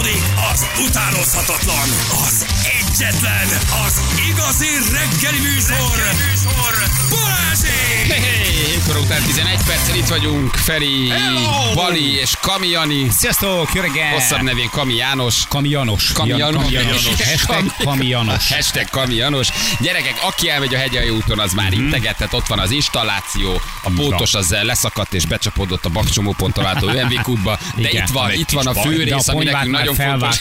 Folytatódik az utánozhatatlan, az egyetlen, az igazi reggeli műsor, reggeli műsor Balázsék! Hey, hey, után 11 perccel itt vagyunk, Feri, Hello! Bali és Kami Jani. Sziasztok, jó reggel! Hosszabb nevén Kami János. Kami Janos. Kami Janos. Kami Janos. Hashtag Kami Janos. Hashtag Kami Janos. Gyerekek, aki elmegy a hegyai úton, az már mhm. integetett, ott van az installáció, a pótos az leszakadt és becsapódott a bakcsomóponton átó UMV kútba, de Igen, itt van, itt van a főrész, ami nekünk nagyon fontos.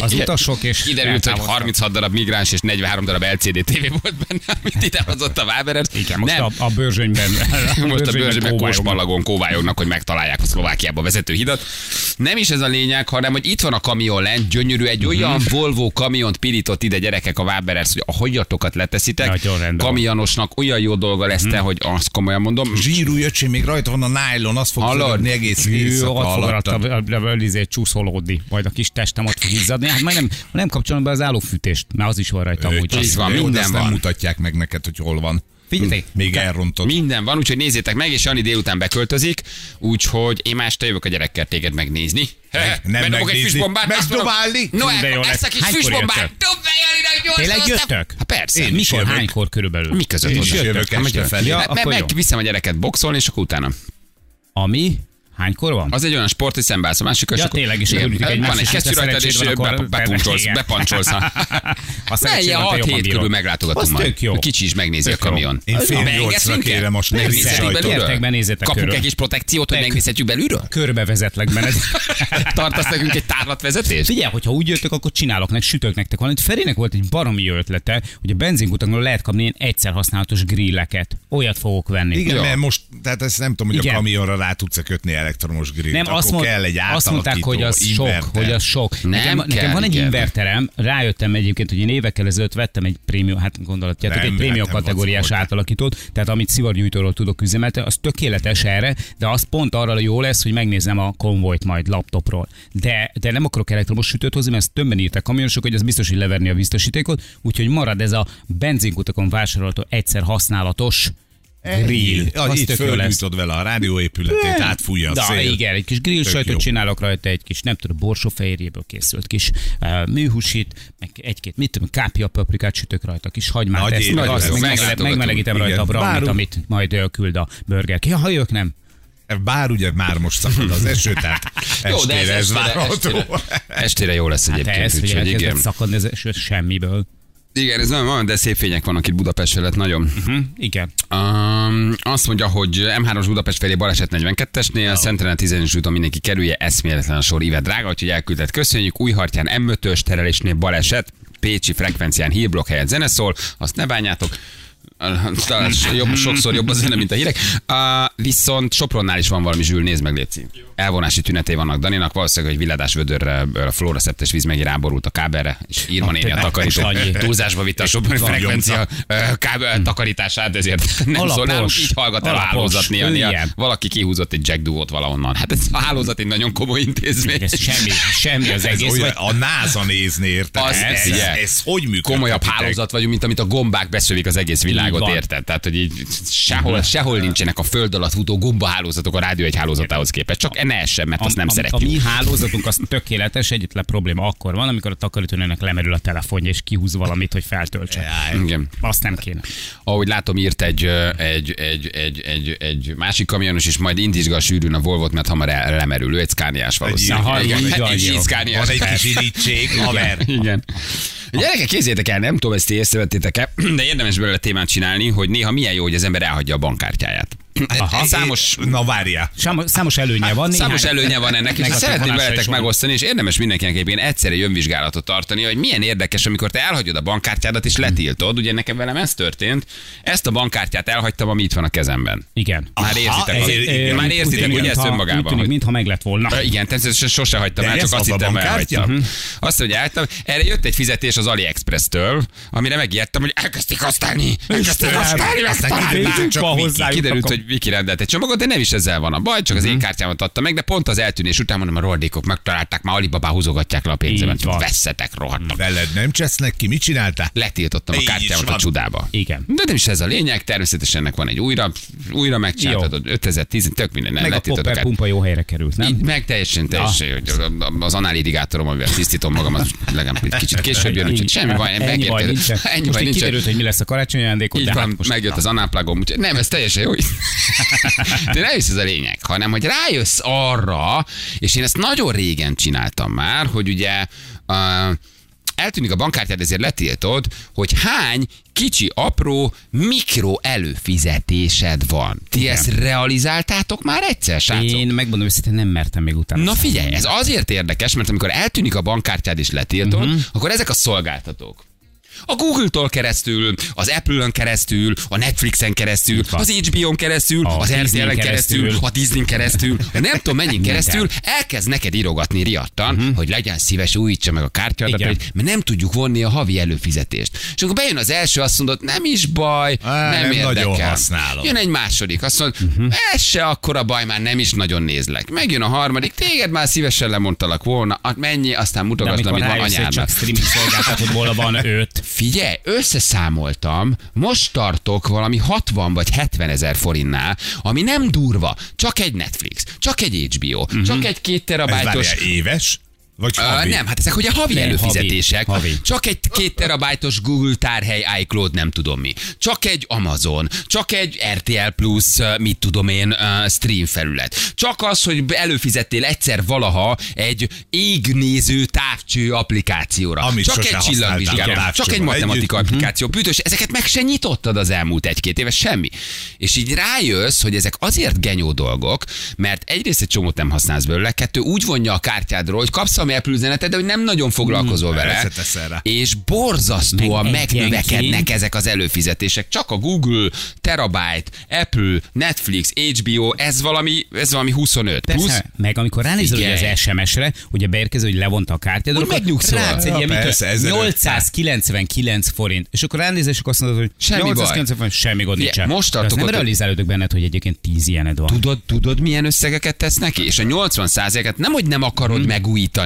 Az utasok és kiderült, hogy 36 46 darab migráns és 43 darab LCD TV volt benne, amit idehozott a Váberes. Igen, most nem. a, a bőrzsönyben. Most a bőrzsönyben kósmalagon kóvályognak, hogy megtalálják a Szlovákiába vezető hidat. Nem is ez a lényeg, hanem hogy itt van a kamion lent, gyönyörű, egy olyan Volvo kamiont pirított ide gyerekek a Váberes, hogy a hagyatokat leteszitek. Kamionosnak olyan jó dolga lesz te, hogy azt komolyan mondom. Zsírú öcsém, még rajta van a nylon, az fog Hallod? egész éjszaka alatt. Ott fog csúszolódni, majd a kis testem a fog izzadni. Hát majd nem, nem kapcsolom be az állófűtét állófűtést, mert az is van rajta amúgy. Így van, minden van. nem mutatják meg neked, hogy hol van. Figyelj, Még elrontott. Minden van, úgyhogy nézzétek meg, és Jani délután beköltözik, úgyhogy én más te jövök a gyerekkel téged megnézni. nem Bedobok egy füstbombát, megdobálni. No, ezt a kis füstbombát, dob be Janinak gyorsan. Tényleg jöttök? Hát persze. Én mikor, jövök. hánykor körülbelül? Mi között Én is jövök este felé. Ja, meg, meg viszem a gyereket boxolni, és akkor utána. Ami? Hánykor van? Az egy olyan sport, hogy szembeállsz a másik, Ja, tényleg, és igen, örülünk van egy kesztyű rajtad, és bepuncsolsz, bepancsolsz. Ne, szerencséd ilyen van, te 6 jobban hét bírod. körül meglátogatunk tök jó. Kicsi is megnézi a Tök jó. kamion. Én fél nyolcra kérem most belülről? Gyertek, benézzetek Kapunk egy kis protekciót, hogy Meg- megnézhetjük belülről? Körbevezetlek benned. Tartasz nekünk egy tárlatvezetést? Figyelj, hogyha úgy jöttök, akkor csinálok nek, sütök nektek valamit. Ferének volt egy baromi jó ötlete, hogy a benzinkutakon lehet kapni ilyen egyszer használatos grilleket. Olyat fogok venni. Igen, mert most, tehát ezt nem tudom, hogy a kamionra rá tudsz kötni elektromos grillt. Nem, Akkor azt, mond, kell egy azt mondták, hogy az sok, inverter. hogy az sok. Nem nekem, kell, nekem van egy igen. inverterem, rájöttem egyébként, hogy én évekkel ezelőtt vettem egy prémium, hát gondolatjátok, Nem, egy prémium hát kategóriás volt. átalakítót, tehát amit szivargyújtóról tudok üzemeltetni, az tökéletes erre, de az pont arra jó lesz, hogy megnézem a konvojt majd laptopról. De, de nem akarok elektromos sütőt hozni, mert ezt többen írtak kamionosok, hogy az biztos, hogy leverni a biztosítékot, úgyhogy marad ez a benzinkutakon vásárolható egyszer használatos grill. Ja, Az lesz. fölgyújtod vele a rádióépületét, átfújja a szél. igen, egy kis grill Tök sajtot jó. csinálok rajta, egy kis, nem tudom, borsófehérjéből készült kis uh, műhúsit, meg egy-két, mit tudom, kápia paprikát sütök rajta, kis hagymát, Nagy ezt, meg, azt, meg, megmelegítem rajta a Bár- amit majd ö, küld a burger. Ja, ha ők nem. Bár ugye már most szakad az eső, tehát Jó, de ez estére ez estére, várható. estére, estére jó lesz Hát egyébként, ez, hogy igen. szakadni ez eső semmiből. Igen, ez nagyon van, de szép fények vannak itt Budapest felett, nagyon. Hm? Igen. Um, azt mondja, hogy M3-os Budapest felé baleset 42-esnél, Szentelen 10 úton mindenki kerülje, eszméletlen a sor, Ive drága, úgyhogy elküldett, köszönjük. Újhartyán M5-ös terelésnél baleset, Pécsi frekvencián hírblokk helyett zene szól, azt ne bánjátok. Talán jobb, sokszor jobb a zene, mint a hírek. Uh, viszont Sopronnál is van valami zsűl, nézd meg, Léci. Elvonási tünetei vannak Daninak, valószínűleg, hogy villadás vödörre a fluoreszeptes víz megint ráborult a kábelre, és írma néni a takarító. Túlzásba vitte a Nagyon frekvencia kábel takarítását, ezért nem Alapos. szól nálunk, így hallgat el a Alapos. hálózat néha. Igen. Valaki kihúzott egy jack duót valahonnan. Hát ez a hálózat egy nagyon komoly intézmény. Ez semmi, semmi az Ez egész. olyan, a NASA nézni, érted? Ez, ez, ez, hogy működik? komolyabb hálózat vagyunk, mint amit a gombák beszövik az egész világot, érted? Tehát, hogy így sehol, sehol nincsenek a föld alatt futó gombahálózatok a rádió egy hálózatához képest. Csak ne essen, mert azt nem a, a, a szeretjük. mi hálózatunk az tökéletes, egyetlen probléma akkor van, amikor a takarítónőnek lemerül a telefonja, és kihúz valamit, hogy feltöltse. Igen. Azt nem kéne. Ahogy látom, írt egy, egy, egy, egy, egy, egy másik kamionos, is majd indítsga a sűrűn a Volvot, mert hamar el- lemerül. Ő egy szkániás valószínűleg. Aha, Igen, így van, egy kis irítség, haver. Igen. Gyerekek, kézzétek el, nem tudom, ezt észrevettétek-e, de érdemes belőle témát csinálni, hogy néha milyen jó, hogy az ember elhagyja a bankkártyáját. Aha. Számos Na várjál. Számos, előnye van. Számos előnye van ennek, és szeretném veletek megosztani, és érdemes mindenkinek egyébként egyszerre önvizsgálatot tartani, hogy milyen érdekes, amikor te elhagyod a bankkártyádat és letiltod. Ugye nekem velem ez történt. Ezt a bankkártyát elhagytam, ami itt van a kezemben. Igen. Már érzitek, ez- az- igen, már érzitek, ugye ezt önmagában. Tűnik, hogy- mintha meg lett volna. Igen, természetesen sose hagytam el, ez csak azt hittem, elhagytam. Azt, hogy elhagytam. Erre jött egy fizetés az AliExpress-től, amire megijedtem, hogy elkezdték használni. Elkezdték használni, kiderült, Csak hogy Viki rendelt egy csomagot, de nem is ezzel van a baj, csak az Mhm. én kártyámat adta meg, de pont az eltűnés után mondom, a rohadékok megtalálták, már Alibaba húzogatják le a pénzemet. Így van. Vesszetek, rohadtak. Veled nem csesznek ki, mit csináltál? Letiltottam a Így kártyámat a van. csudába. Igen. De nem is ez a lényeg, természetesen ennek van egy újra, újra megcsináltatod, 5010, tök minden, nem Meg a popper pumpa jó helyre került, nem? Így, meg teljesen, teljesen, hogy az análirigátorom, amivel tisztítom magam, az legalább egy kicsit később jön, úgyhogy semmi baj, Ennyi baj nincsen. Ennyi Most baj így nincsen. kiderült, hogy mi lesz a karácsonyi ajándékod, Így de van, hát most megjött az anáplagom, úgyhogy nem, ez teljesen jó. De nem is ez a lényeg, hanem hogy rájössz arra, és én ezt nagyon régen csináltam már, hogy ugye uh, eltűnik a bankkártyád, ezért letiltod, hogy hány kicsi, apró, mikro előfizetésed van. Ti Igen. ezt realizáltátok már egyszer, srácok? Én megmondom őszintén, nem mertem még utána. Na figyelj, ez azért érdekes, mert amikor eltűnik a bankkártyád és letiltod, uh-huh. akkor ezek a szolgáltatók. A Google-tól keresztül, az Apple-ön keresztül, a Netflixen keresztül, az HBO-n keresztül, A az RTL-en keresztül, a Disney keresztül, a nem tudom Minden. keresztül, elkezd neked írogatni riadtan, uh-huh. hogy legyen szíves, újítsa meg a kártyádat, mert nem tudjuk vonni a havi előfizetést. És akkor bejön az első, azt mondod, nem is baj, Á, nem, nem érdekel. használom. Jön egy második, azt mondod, uh-huh. ez se akkora baj, már nem is nagyon nézlek. Megjön a harmadik, téged már szívesen lemondtalak volna, mennyi, aztán amikor amit van anyádnak. csak streaming szolgáltatóból van öt. Figyelj, összeszámoltam, most tartok valami 60 vagy 70 ezer forintnál, ami nem durva, csak egy Netflix, csak egy HBO, Mhm. uh-huh. csak egy két Ez terabájtos... várjál, éves? Vagy havi? nem, hát ezek ugye havi Nem, előfizetések. havi, havi. Csak egy két terabájtos Google tárhely, iCloud, nem tudom mi. Csak egy Amazon, csak egy RTL Plus, mit tudom én, stream felület. Csak az, hogy előfizettél egyszer valaha egy égnéző távcső applikációra. Amit csak egy csillagvizsgáló, csak egy matematika együtt. applikáció. Büdös, ezeket meg se nyitottad az elmúlt egy-két éve, semmi. És így rájössz, hogy ezek azért genyó dolgok, mert egyrészt egy csomót nem használsz belőle, kettő úgy vonja a kártyádról, hogy kapsz a Apple üzenetet, de hogy nem nagyon foglalkozol vele. teszel rá. És borzasztóan Meg megnövekednek ezek az előfizetések. Csak a Google, Terabyte, Apple, Netflix, HBO, ez valami, ez valami 25 plusz. Persze, meg amikor ránézel ugye az SMS-re, ugye beérkező, hogy levonta a kártyát, Akkor megnyugszol. rátsz egy Ja, ilyen, mit persze, tudom, 1500. 899 forint. És akkor ránézel, és akkor azt mondod, hogy Semmi 890 forint, semmi gond nincsen. most tartok nem realizálódok benned, hogy egyébként 10 ilyened van. Tudod, tudod, milyen összegeket tesz neki? És a 80 et nem, hogy nem akarod Mhm.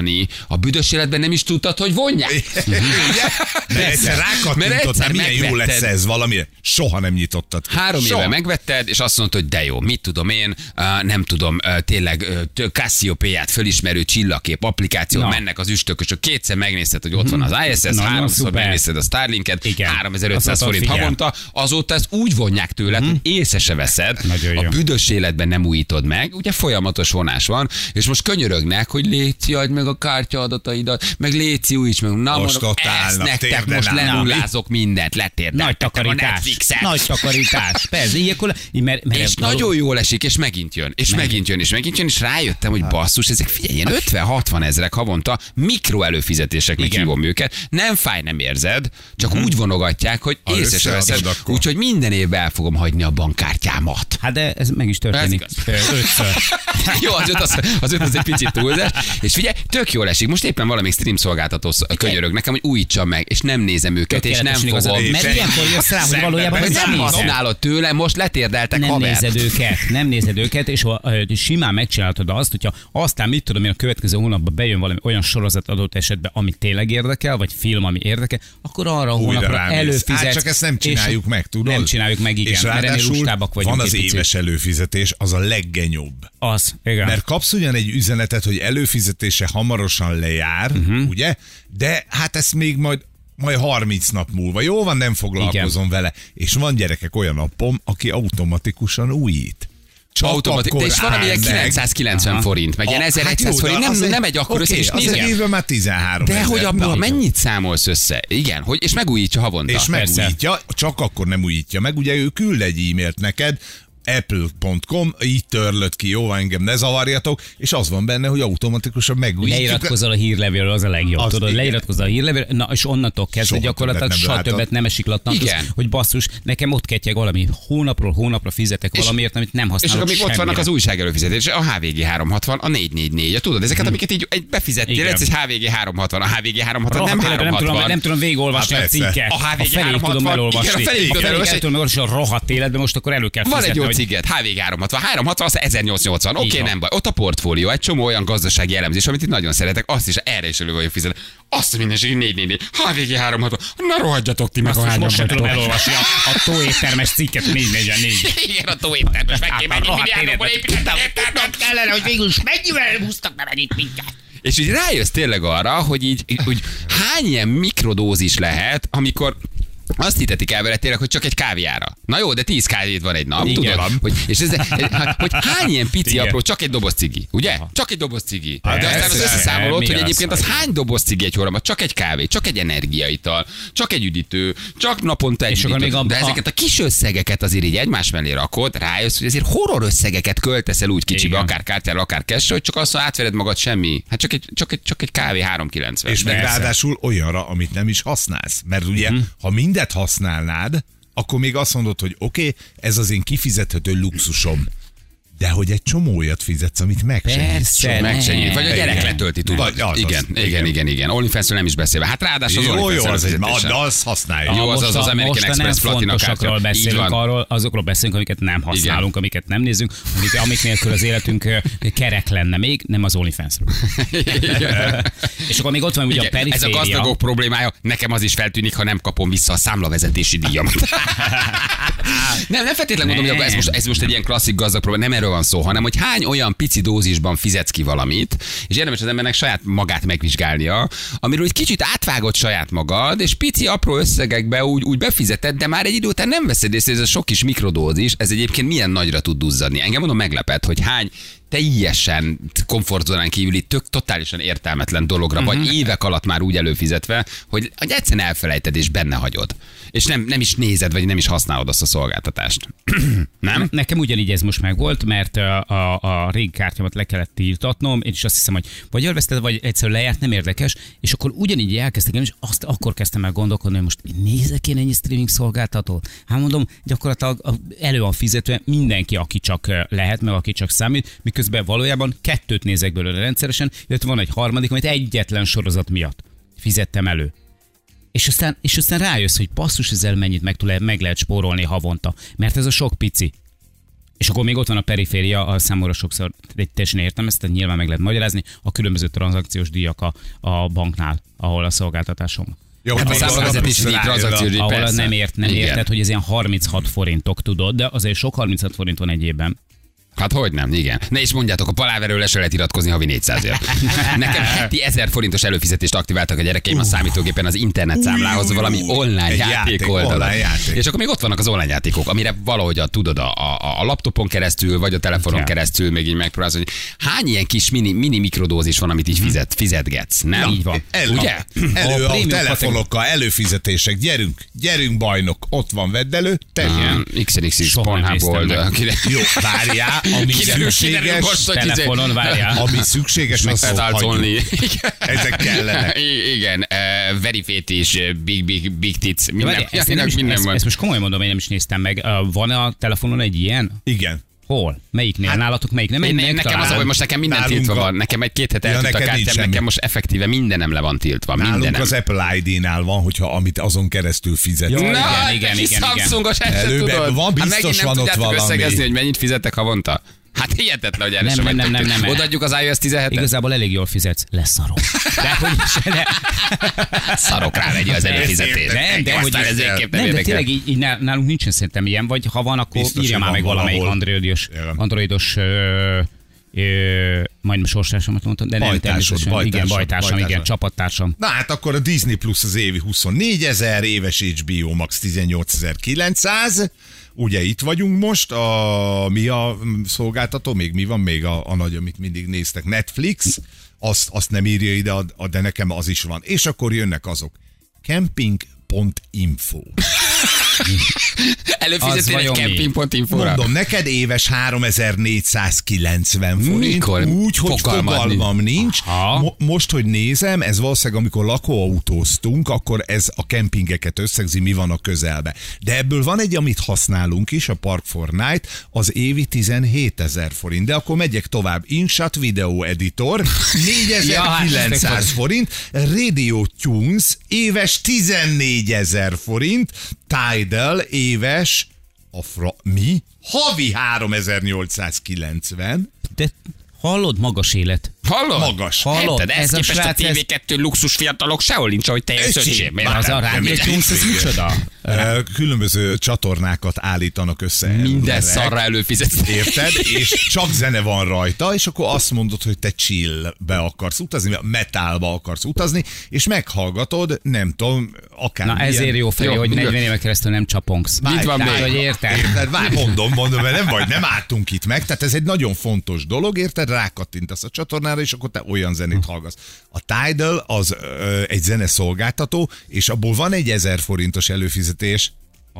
Megújítani, a büdös életben nem is tudtad, hogy vonják. Mert egyszer Mert rákattintott, egyszer mert milyen jó megvetted. lesz ez valami. Soha nem nyitottad. Három Soha. éve megvetted, és azt mondtad, hogy de jó, mit tudom én, uh, nem tudom, uh, tényleg uh, Cassiopeia-t fölismerő csillagkép applikáció, Na. mennek az üstökösök, kétszer megnézted, hogy ott van az ISS, Nagyon háromszor szuper. megnézted a Starlinket, Igen. 3500 Azóta forint figyel. havonta, azóta ezt úgy vonják tőled, hogy észre se veszed, Nagyon a jó. büdös életben nem újítod meg, ugye folyamatos vonás van, és most könyörögnek, hogy léci, adj meg a kártya adataidat, meg léci, újíts meg. Na, Most mondom, ott ezt nektek most lenullázok mindent, letérdeltek Nagy a takarítás. Netflixet. Nagy takarítás. Persze, ilyenkor, mert, mert És nagyon jól esik, és megint jön, és megint jön, és megint jön, és rájöttem, hogy basszus, ezek figyelj, ilyen 50-60 ezrek havonta mikro előfizetéseknek hívom őket. Nem fáj, nem érzed, csak úgy vonogatják, hogy észre se veszed. Úgyhogy minden évben el fogom hagyni a bankkártyámat. Hát de ez meg is történik. Ötször. Jó, az öt az, az, öt az egy picit túlzás. És figyelj, tök jól esik. Most éppen valamelyik stream szolgáltató sz- könyörög nekem, hogy újítsam meg, és nem nézem őket, és nem Tökéletesen igazad. fogom. Mert ilyenkor jössz rá, hogy valójában nem nem használod tőle, most letérdeltek nem haver. nézed őket, nem nézed őket, és ha, simán megcsinálhatod azt, hogyha aztán mit tudom én, a következő hónapban bejön valami olyan sorozat adott esetben, ami tényleg érdekel, vagy film, ami érdekel, akkor arra a hónapra rámész. előfizetsz. Hát csak ezt nem csináljuk meg, tudod? Nem csináljuk meg, igen. És ráadásul van az éves előfizetés, az a leggenyóbb. Az, igen. Mert kapsz ugyan egy üzenetet, hogy előfizetése hamarosan lejár, uh-huh. ugye? De hát ezt még majd majd 30 nap múlva. Jó van, nem foglalkozom Igen. vele. És van gyerekek olyan appom, aki automatikusan újít. Csak Automatik, de akkor és van áll ilyen meg. 990 Aha. forint, meg ilyen A- 1100 hát jó, forint, nem, egy- nem egy akkor oké, össze, és az nézd, egy évben már 13 de hogy Na, mennyit számolsz össze? Igen, hogy, és megújítja havonta. és Persze. megújítja, csak akkor nem újítja meg, ugye ő küld egy e-mailt neked, apple.com, így törlött ki, jó, engem ne zavarjatok, és az van benne, hogy automatikusan megújítjuk. Leiratkozol a hírlevélről, az a legjobb, Az tudod, igen. leiratkozol a hírlevélről, na és onnantól kezdve Soha gyakorlatilag többet nem soha többet nem esik lattantos, Igen. hogy basszus, nekem ott ketyeg valami, hónapról hónapra fizetek És- valamiért, amit nem És használok akkor még ott vannak az újság előfizetés, a HVG 360, a 444, tudod, ezeket, amiket így egy befizettél, ez egy HVG 360, a HVG 360 Rohadt nem életben nem 360. tudom, nem tudom végigolvasni Hát a cikket. A HVG felét tudom 360, elolvasni. a felét a tudom elolvasni a rohadt életben, most akkor elő kell fizetni, ciget, HVG 360, 360 az 1880, oké, Így okay, nem baj. Ott a portfólió, egy csomó olyan gazdasági elemzés, amit itt nagyon szeretek, azt is erre is elő vagyok fizetni. Azt a mindenségig 444, HVG 360, na rohadjatok ti meg Azt a most, most sem tudom elolvasni a, a tóéttermes cikket 444. Igen, a tóéttermes, meg rohadt milliárdokból életet. építettem. kellene, hogy végül is mennyivel húztak be mennyit minket. És így rájössz tényleg arra, hogy így, hogy hány ilyen mikrodózis lehet, amikor azt hitetik el vele tényleg, hogy csak egy kávéára. Na jó, de tíz kávét van egy nap, Igen. tudod? Hogy, és ez, hogy hány ilyen pici Igen. apró, csak egy doboz cigi, ugye? Csak egy doboz cigi. Hát De aztán az összeszámolod, hogy az, egyébként az hogy- hány doboz cigi egy óra, csak egy kávé, csak egy energiaital, csak egy üdítő, csak naponta egy És üdítő. még a- De ezeket a kis összegeket azért így egymás mellé rakod, rájössz, hogy azért horror összegeket költesz el úgy kicsibe, Igen. akár kártyára, akár cash hogy csak azt átvered magad semmi. Hát csak egy, csak egy, csak egy kávé 3,90. És meg ráadásul olyanra, amit nem is használsz. Mert ugye, Mhm. ha mindet használnád, akkor még azt mondod, hogy oké, okay, ez az én kifizethető luxusom. De hogy egy csomó olyat fizetsz, amit meg se Persze, nyitsz soha. Meg se Ne. nyílt. Vagy a gyerek Igen. letölti, tudod. Vagy az, az. igen, igen, igen, igen, igen. OnlyFans-ről nem is beszélve. Hát ráadásul az Jó, jó, OnlyFans az egy, azt használja. Jó, az- most az a- American Express platina fontosakról kártya. Beszélünk arról, azokról beszélünk, amiket nem használunk, amiket nem nézünk, amik, amik nélkül az életünk kerek lenne még, nem az OnlyFans-ről. És akkor még ott van ugye a Igen, ez a periféria. gazdagok problémája, nekem az is feltűnik, ha nem kapom vissza a számlavezetési díjamat. nem, nem feltétlenül mondom, hogy ez most, ez most egy ilyen klasszik gazdag probléma, nem erről van szó, hanem hogy hány olyan pici dózisban fizetsz ki valamit, és érdemes az embernek saját magát megvizsgálnia, amiről egy kicsit átvágod saját magad, és pici apró összegekbe úgy, úgy befizeted, de már egy idő után nem veszed észre, ez a sok kis mikrodózis, ez egyébként milyen nagyra tud duzzadni. Engem mondom meglepet, hogy hány teljesen komfortzónán kívüli, tök totálisan értelmetlen dologra, uh-huh. vagy évek alatt már úgy előfizetve, hogy, hogy egyszerűen elfelejted és benne hagyod. És nem, nem is nézed, vagy nem is használod azt a szolgáltatást. nem? Nekem ugyanígy ez most megvolt, mert a, a, a régi kártyámat le kellett tiltatnom, én is azt hiszem, hogy vagy elveszted, vagy egyszerűen lejárt, nem érdekes, és akkor ugyanígy elkezdtek, én és azt akkor kezdtem el gondolkodni, hogy most nézek én ennyi streaming szolgáltatót. Hát mondom, gyakorlatilag elő van fizetve mindenki, aki csak eh, lehet, meg aki csak számít, miközben valójában kettőt nézek belőle rendszeresen, illetve van egy harmadik, amit egyetlen sorozat miatt fizettem elő. És aztán, és aztán rájössz, hogy basszus, ezzel mennyit meg, tud, meg lehet spórolni havonta. Mert ez a sok pici. És akkor még ott van a periféria, a számomra sokszor egy teljesen értem ezt, tehát nyilván meg lehet magyarázni, a különböző tranzakciós díjak a, a banknál, ahol a szolgáltatásom. Jó, Hát a rájön a- tranzakciós díj, Ahol persze. nem ért, nem Igen. érted, hogy ez ilyen 36 forintok, tudod, de azért sok 36 forint van egy évben. Hát hogy nem, igen. Ne is mondjátok, a paláverről le se lehet iratkozni havi 400 ért. Nekem heti 1000 forintos előfizetést aktiváltak a gyerekeim a számítógépen az internet számlához, valami online egy játék, játék, oldalon. És akkor még ott vannak az online játékok, amire valahogy a, tudod, a, a, a laptopon keresztül, vagy a telefonon Igen. keresztül még így megpróbálsz, hogy hány ilyen kis mini, mini mikrodózis van, amit így fizet, fizetgetsz, nem? Így van. Elő, Ugye? elő A a, prémium telefonokkal, előfizetések, gyerünk, gyerünk bajnok, ott van, vedd elő, te. Um, nem Pornhub, Jó, várjál, ami Kiderül, kiderül most, szükséges, hogy Telefonon várjál. ami szükséges, only. hagyjuk. Ezek kellenek. I- Igen, uh, very fit és uh, big, big, big tits. De Minden, várj, ezt, nem is, minden ezt, van. ezt, most komolyan mondom, én nem is néztem meg. Uh, Van a telefonon egy ilyen? Igen. Hol? Melyiknél? Hát, Nálatok melyik? Nem, Én, melyik én, nekem az, hogy most nekem minden Nálunk tiltva a- van. Nekem egy két hete Ja, eltűnt a kártyám, nekem most effektíve mindenem le van tiltva. Nálunk Mindenem. az Apple ID-nál van, hogyha amit azon keresztül fizet. Jó, Na, igen, hát igen, igen, igen. Samsungos, ezt se Előbb tudod. van, Hát biztos nem van ott valami. összegezni, hogy mennyit fizettek havonta. Hát hihetetlen, hogy erre Nem, sem nem, nem, nem, nem. Odaadjuk az iOS 17-et? Igazából elég jól fizetsz. Leszarom. De hogy is, de, Szarok rá vegye az előfizetést. nem, de hogy ez nem nem, de tényleg így, így nál- nálunk nincsen szerintem ilyen, vagy ha van, akkor Biztos, írja már meg valamelyik androidos, androidos ö, ö, majdnem sorstársamat mondtam, de nem Bajtársod, természetesen. igen, bajtársam, bajtársam, igen, csapattársam. Na hát akkor a Disney Plus az évi 24 ezer, éves HBO Max 18.900. Ugye itt vagyunk most, a, mi a szolgáltató, még mi van még a, a nagy, amit mindig néztek, Netflix, azt, azt nem írja ide, de nekem az is van. És akkor jönnek azok. Camping.info. Előfizetél egy camping.info-ra? Mondom, neked éves 3490 forint, Mikor? úgy, hogy fogalmam nincs. Mo- most, hogy nézem, ez valószínűleg, amikor lakóautóztunk, akkor ez a kempingeket összegzi, mi van a közelbe. De ebből van egy, amit használunk is, a Park for Night, az évi 17 ezer forint. De akkor megyek tovább. InShot Video Editor, Ja, hát 4900 ezt forint, Radio Tunes, éves 14 ezer forint, Tidal, éves a fra- mi? havi 3890, De hallod, magas élet. Hallod? Magas. Hallod? Érted? Ez, Ez a képest a ez- TV2 luxus fiatalok sehol nincs, ahogy te jössz, Öcsém, Az a nem? rádió nem Tunes, ez micsoda? Különböző csatornákat állítanak össze. Minden szarra előfizetsz. Érted? És csak zene van rajta, és akkor azt mondod, hogy te chillbe akarsz utazni, vagy metálba akarsz utazni, és meghallgatod, nem tudom, akár Na ezért jó felé, hogy nyugodt. 40 éve keresztül nem csapongsz. Itt van még. hogy érted? Érted? Várj, mondom, mondom, mert nem vagy, nem álltunk itt meg. Tehát ez egy nagyon fontos dolog, érted? Rákattintasz a csatornára, és akkor te olyan zenét hallgatsz. A Tidal az ö, egy zeneszolgáltató, és abból van egy 1000 forintos előfizetés,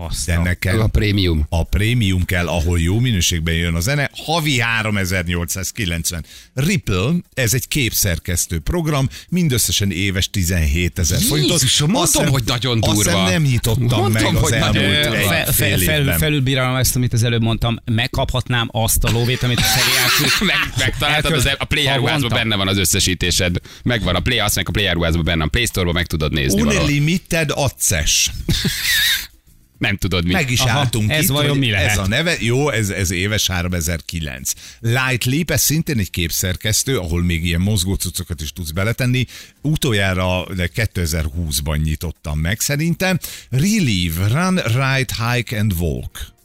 Azt de a- nekem A prémium. a prémium kell, ahol jó minőségben jön a zene, havi 3890. Ripple, ez egy képszerkesztő program, mindösszesen éves 17 ezer forintot. Jézusom, Azt mondom, hiszem- hogy nagyon Azt durva. hiszem nem nyitottam Mondom, meg az elmúlt durva. egy Fe, fél fe, fel, évben. felülbírálom ezt, amit az előbb mondtam, megkaphatnám azt a lóvét, amit a elküld. Meg, megtaláltad, az, a Play ruházban Havonta. benne van az összesítésed. Megvan a Play, azt meg a Play ruházban benne, a Play Store-ban meg tudod nézni. Unlimited access. Nem tudod mi. Meg is Aha, álltunk ez itt, vajon mi lehet? Ez a neve, jó, ez, ez éves 3009. Light Leap, ez szintén egy képszerkesztő, ahol még ilyen mozgó cuccokat is tudsz beletenni. Utoljára de 2020-ban nyitottam meg szerintem. Relieve, Run, Ride, Hike and Walk.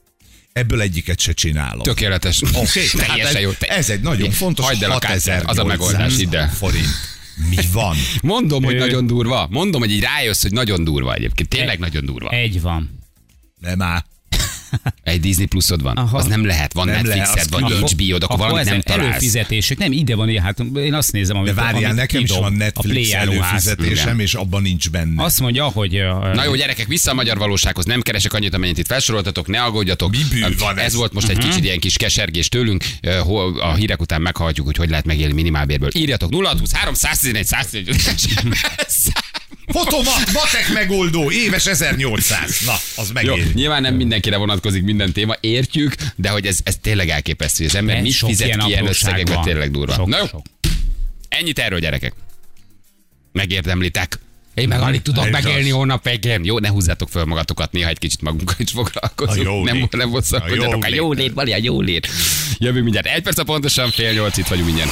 Ebből egyiket se csinálom. Tökéletes. Oké, tehát Teljesen ez, jó. Te- ez egy nagyon fontos Hagyd el a 6000 kártyát, az a megoldás, hidd el. forint. Mi van? Mondom, hogy nagyon durva. Mondom, hogy így rájössz, hogy nagyon durva egyébként. Tényleg nagyon durva. Egy van. Nem már. Egy Disney pluszod van. Aha. Az nem lehet. Van Nem Netflixed, van külön. HBO-d, akkor valamit nem találsz. előfizetések, nem ide van ilyen, hát én azt nézem, amit, De várjál, amit nekem is van a Netflix áruház. előfizetésem, Igen. és abban nincs benne. Azt mondja, hogy... ö, Na jó, gyerekek, vissza a magyar valósághoz. Nem keresek annyit, amennyit itt felsoroltatok, ne aggódjatok. Mi bűn van ez? ez? volt most egy kicsit ilyen kis kesergés tőlünk. Hol- A hírek után meghallgatjuk, hogy hogy lehet megélni minimálbérből. Írjatok 0623 111 111 Fotomat, matek megoldó, éves 1800. Na, az Jó, megéri. nyilván nem mindenkire vonatkozik minden téma, értjük, de hogy ez, ez tényleg elképesztő. Az ember mit fizet ilyen ki ilyen összegekbe, tényleg durva. Sok, Na jó, sok. ennyit erről, gyerekek. Megérdemlitek. Én meg alig tudok Ez megélni az. hónap végén. Jó, ne húzzátok föl magatokat, néha egy kicsit magunkkal is A foglalkozunk. jó Nem, nem bosszankodjatok. A jó A jó lét, Maria, jó lét. Jövünk mindjárt. Egy perc a pontosan, fél nyolc, itt vagyunk mindjárt.